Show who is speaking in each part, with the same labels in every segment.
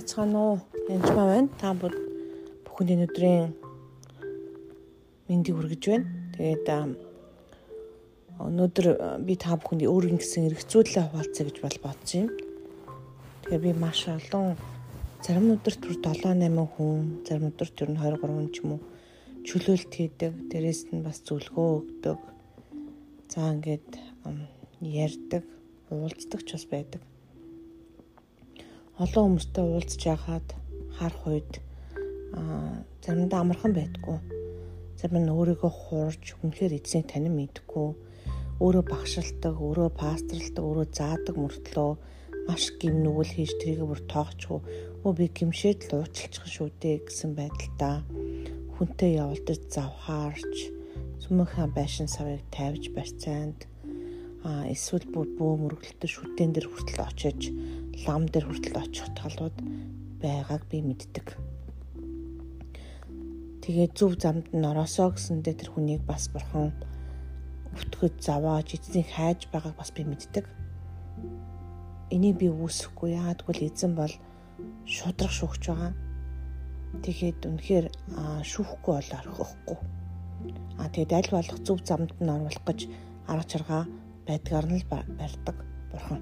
Speaker 1: байцгаана уу? Янжмаа байна. Та бүхэнд өнөөдрийн мэндийг хүргэж байна. Тэгээд өнөөдөр би та бүхэнд өөрийн гэсэн эргцүүлээ хуваалцъя гэж бол бодож байна. Тэгэхээр би маш олон зарим өдөрт бүр 7 8 хүн, зарим өдөрт ер нь 2 3 ч юм уу чөлөөлт хийдэг. Дээрээс нь бас зөвлөгөө өгдөг. За ингээд ярьдаг, уулздаг ч бас байдаг олон хүмүүстэй уулзж яхад харах үед аа заримдаа амархан байдгүй. Зарим нь өөрийгөө хуурж үнэхээр эзнийг танин мэдгүй, өөрөө багшилдаг, өөрөө пасторалдаг, өөрөө заадаг мөртлөө маш гим нүгэл хийж тэрийг бүр тоогчгүй. Өө би гимшээд л уучлчих шүү дээ гэсэн байдалтай хүнтэй явуулдаж завхаарч сүмхэн байшин савыг тавьж барьцаанд а эсвэл бүр бөө мөргөлтөд шүтэн дээр хүртэл очиж лам дээр хүртэл очих талууд байгааг би мэддэг. Тэгээ зөв замд нь ороосоо гэсэндээ тэр хүнийг бас бурхан өвтгөд завааж эзнийг хайж байгааг бас би мэддэг. Энийг би үүсэхгүй яагаад гэвэл эзэн бол шудрах шүүгч байгаа. Тэгэхэд үнэхээр шүүхгүй бол орхихгүй. А тэгээд аль болох зөв замд нь оруулах гэж арга чаргаа байдгаар нь л барьдаг бурхан.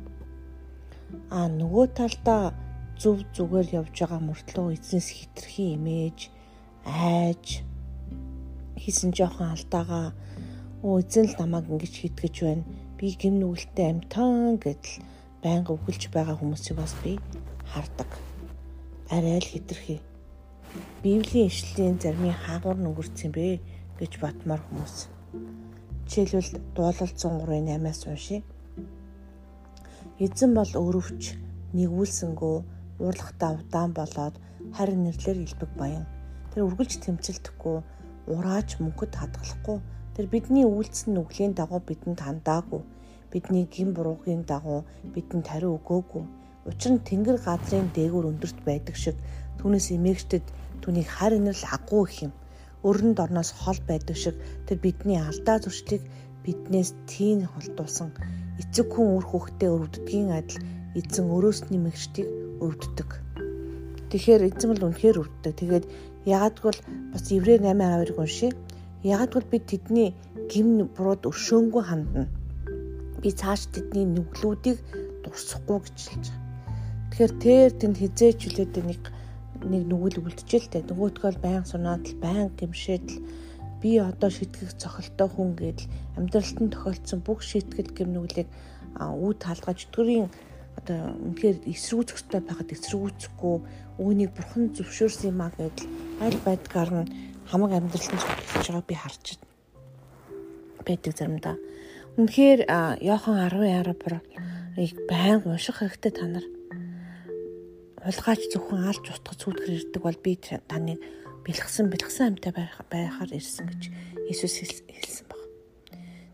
Speaker 1: А нөгөө талдаа зөв зүгээр явж байгаа мөртлөө эзнес хитрхи имэж айж хийсэн жоохон алдаагаа өө эзэн л намайг ингэж хийтгэж байна. Би гим нүгэлтэй амтан гэдэл байнга өгүүлж байгаа хүмүүсийг бас би хардаг. Арай л хитрхи. Библийн ишлэлийн зармын хаагур нүгэрсэн бэ гэж батмаар хүмүүс. Жишээлбэл дуулал 103-ын 8-аас уншия. Эзэн бол өрөвч нэгүүлсэнгөө уурлахтаа удаан болоод харин нэрлэр илбэг баян. Тэр үргэлж тэмцэлдэхгүй урааж мөнгөд хадгалахгүй. Тэр бидний үйлцэн нүглийн дагуу бидэнд хандаагүй. Бидний гин буруугийн дагуу бидэнд хариу өгөөгүй. Учир нь тэнгэр газрын дээгүүр өндөрт байдаг шиг түүнээс эмээгчдэд түүнийг хар инэрл агуу их юм өрөнд орноос хол байдаг шиг тэр бидний алдаа зуршлыг биднээс тийм холдуулсан эцэг хүн үр хөвгтөө өвддгийн адил эзэн өрөөс нэмэгчдийг өвддөг. Тэгэхээр эзэн бол үнэхээр өвддөг. Тэгээд ягдгэл бас Еврей 8:2-ыг уншия. Ягдгэл бид тэдний гим бурууд өршөөнгүй хандна. Би цааш тэдний нүглүүдийг дурсахгүй гэж хэлж байгаа. Тэгэхээр тэр тэнд хизээч хүлээдэг нэг нэг нүгэл үлдчихэл тэ нөгөөтгөл байн сунаад л байн гимшээд л би одоо шитгэх цохолтой хүн гэдэл амьдралд нь тохиолдсон бүх шийтгэл гэм нүглийг үд хаалгаж өтгөрийн одоо үнэхээр эсрүүцэх хэрэгтэй байхад эсрүүцэхгүй үүнийг бурхан зөвшөөрсөн юм а гэдэл аль байдгаар нь хамаг амьдралд нь зөвшөөрч байгааг би харж байдаг заримдаа. Үнэхээр Йохан 10:10 бүр байнга унших хэрэгтэй та нар хулгайч зөвхөн алж утгах зүтгэр ирдэг бол би таныг бэлгсэн бэлгсэн амьтаа байхаар ирсэн гэж Иесус хэлсэн баг.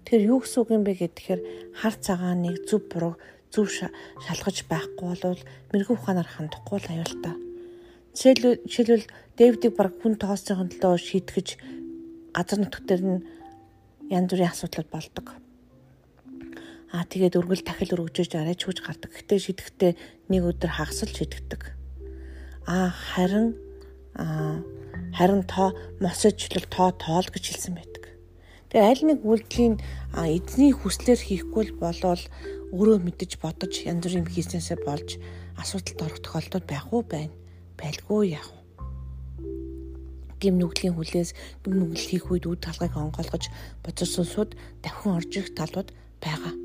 Speaker 1: Тэгэхээр юу гэсэн үг юм бэ гэхээр хар цагааныг зөв буруу зөв шалгаж байхгүй бол мэрэгүү ухаанаар хандахгүй л аюултай. Жишээлбэл Дэвидийг баг хүн тооцоохын төлөө шийтгэж газар нутгтэр нь янз бүрийн асуудал болдог Аа тэгээд өргөл дахил өргөжөж арайч хүч гардаг. Гэтэ шидэхдээ нэг өдөр хагасл шидэгдэг. Аа харин аа харин тоо мосожлол тоо тоол гэж хэлсэн байдаг. Тэгээ аль нэг үйлдэлийн эзний хүслээр хийхгүй болвол өөрөө мэдэж бодож янз бүрийн хийснээсээ болж асуудалд орох тохиолдол байх уу байна. Байлгүй яах вэ? гим нүглийн хүлээс гим нүгэл хийх үед үд талгыг онгойлгож бодсон сууд давхин орж ирэх талууд байгаа.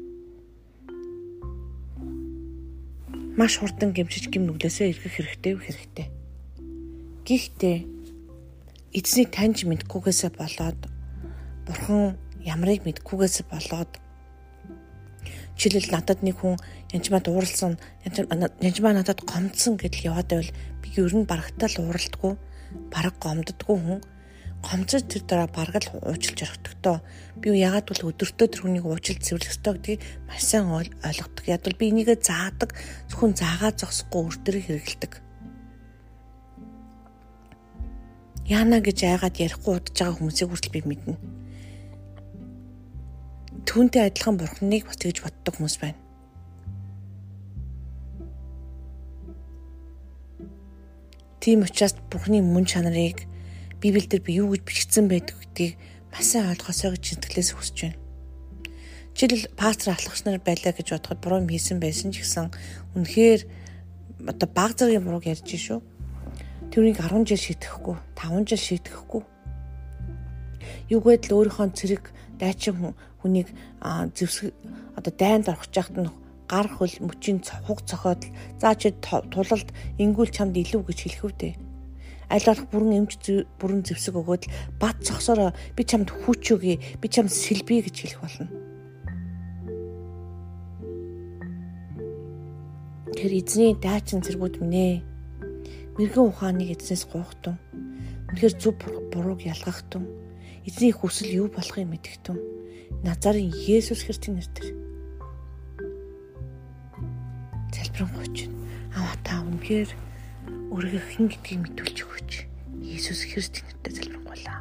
Speaker 1: маш хурдан гимшиж гим нүглээсээ эргэх хэрэгтэй хэрэгтэй. Гэхдээ эзнийг таньж мэдгүйгээсээ болоод бурхан ямрыг мэдгүйгээсээ болоод жишээлбэл надад нэг хүн янжмаа дууралсан янжмаа надад гомдсон гэдэл яваад байвал би ер нь барагтаа л ууралдаггүй бараг гомддггүй хүн гомцож тэр дараа бараг л уучлж орхидогдоо. Би ягаад бол өдөртөө тэр хүнийг уучлж цэвэрлэх ёстой гэдгийг маш сайн ойлгодог. Яг бол би энийгээ заадаг, зөвхөн заагаа зогсохгүй өөртөө хэрэгэлдэг. Яана гэж айгаад ярихгүй удаж байгаа хүмүүсийг хүртэл би мэднэ. Түүнтэй адилхан бурхныг бас тэгж боддог хүмүүс байна. Тийм учраас Бурхны мөн чанарыг Библиэлд би юу гэж бичигдсэн байдаг гэдгийг маш сайн ойлгосоо гэж сэтгэлээс хүсэж байна. Жишээл пастор ахлагч нар байлаа гэж бодоход буруу хийсэн байсан ч гэсэн үнэхээр одоо баг зэргийн бурууг ярьж шүү. Тэрнийг 10 жил шийдэхгүй, 5 жил шийдэхгүй. Юу гэдэл өөрийнхөө цэрэг дайчин хүнийг зэвсэг одоо дайнд орох жахт нь гар хөл мөчийн хуг цохоод заа чи тулалд ингүүл чамд илүү гэж хэлэх үдэ. Аль болох бүрэн эмч бүрэн зэвсэг өгөөд бат цогсороо би чамд хүч өгье би чамд сэлбий гэж хэлэх болно. Тэр эзний дайчин зэргүүд минь ээ. Мэргэн ухааныг эзнээс гуйхтун. Үнэхээр зөв бурууг ялгахтун. Эзний хүсэл юу болохыг мэдгтун. Назарын Есүс Христийн нэрээр залбирanгуйч аваа та үнэхээр өөрийгөө хэн гэдгийг мэдүүлж өгөөч. Иесус Христийн нэрээр залбирanгуйлаа.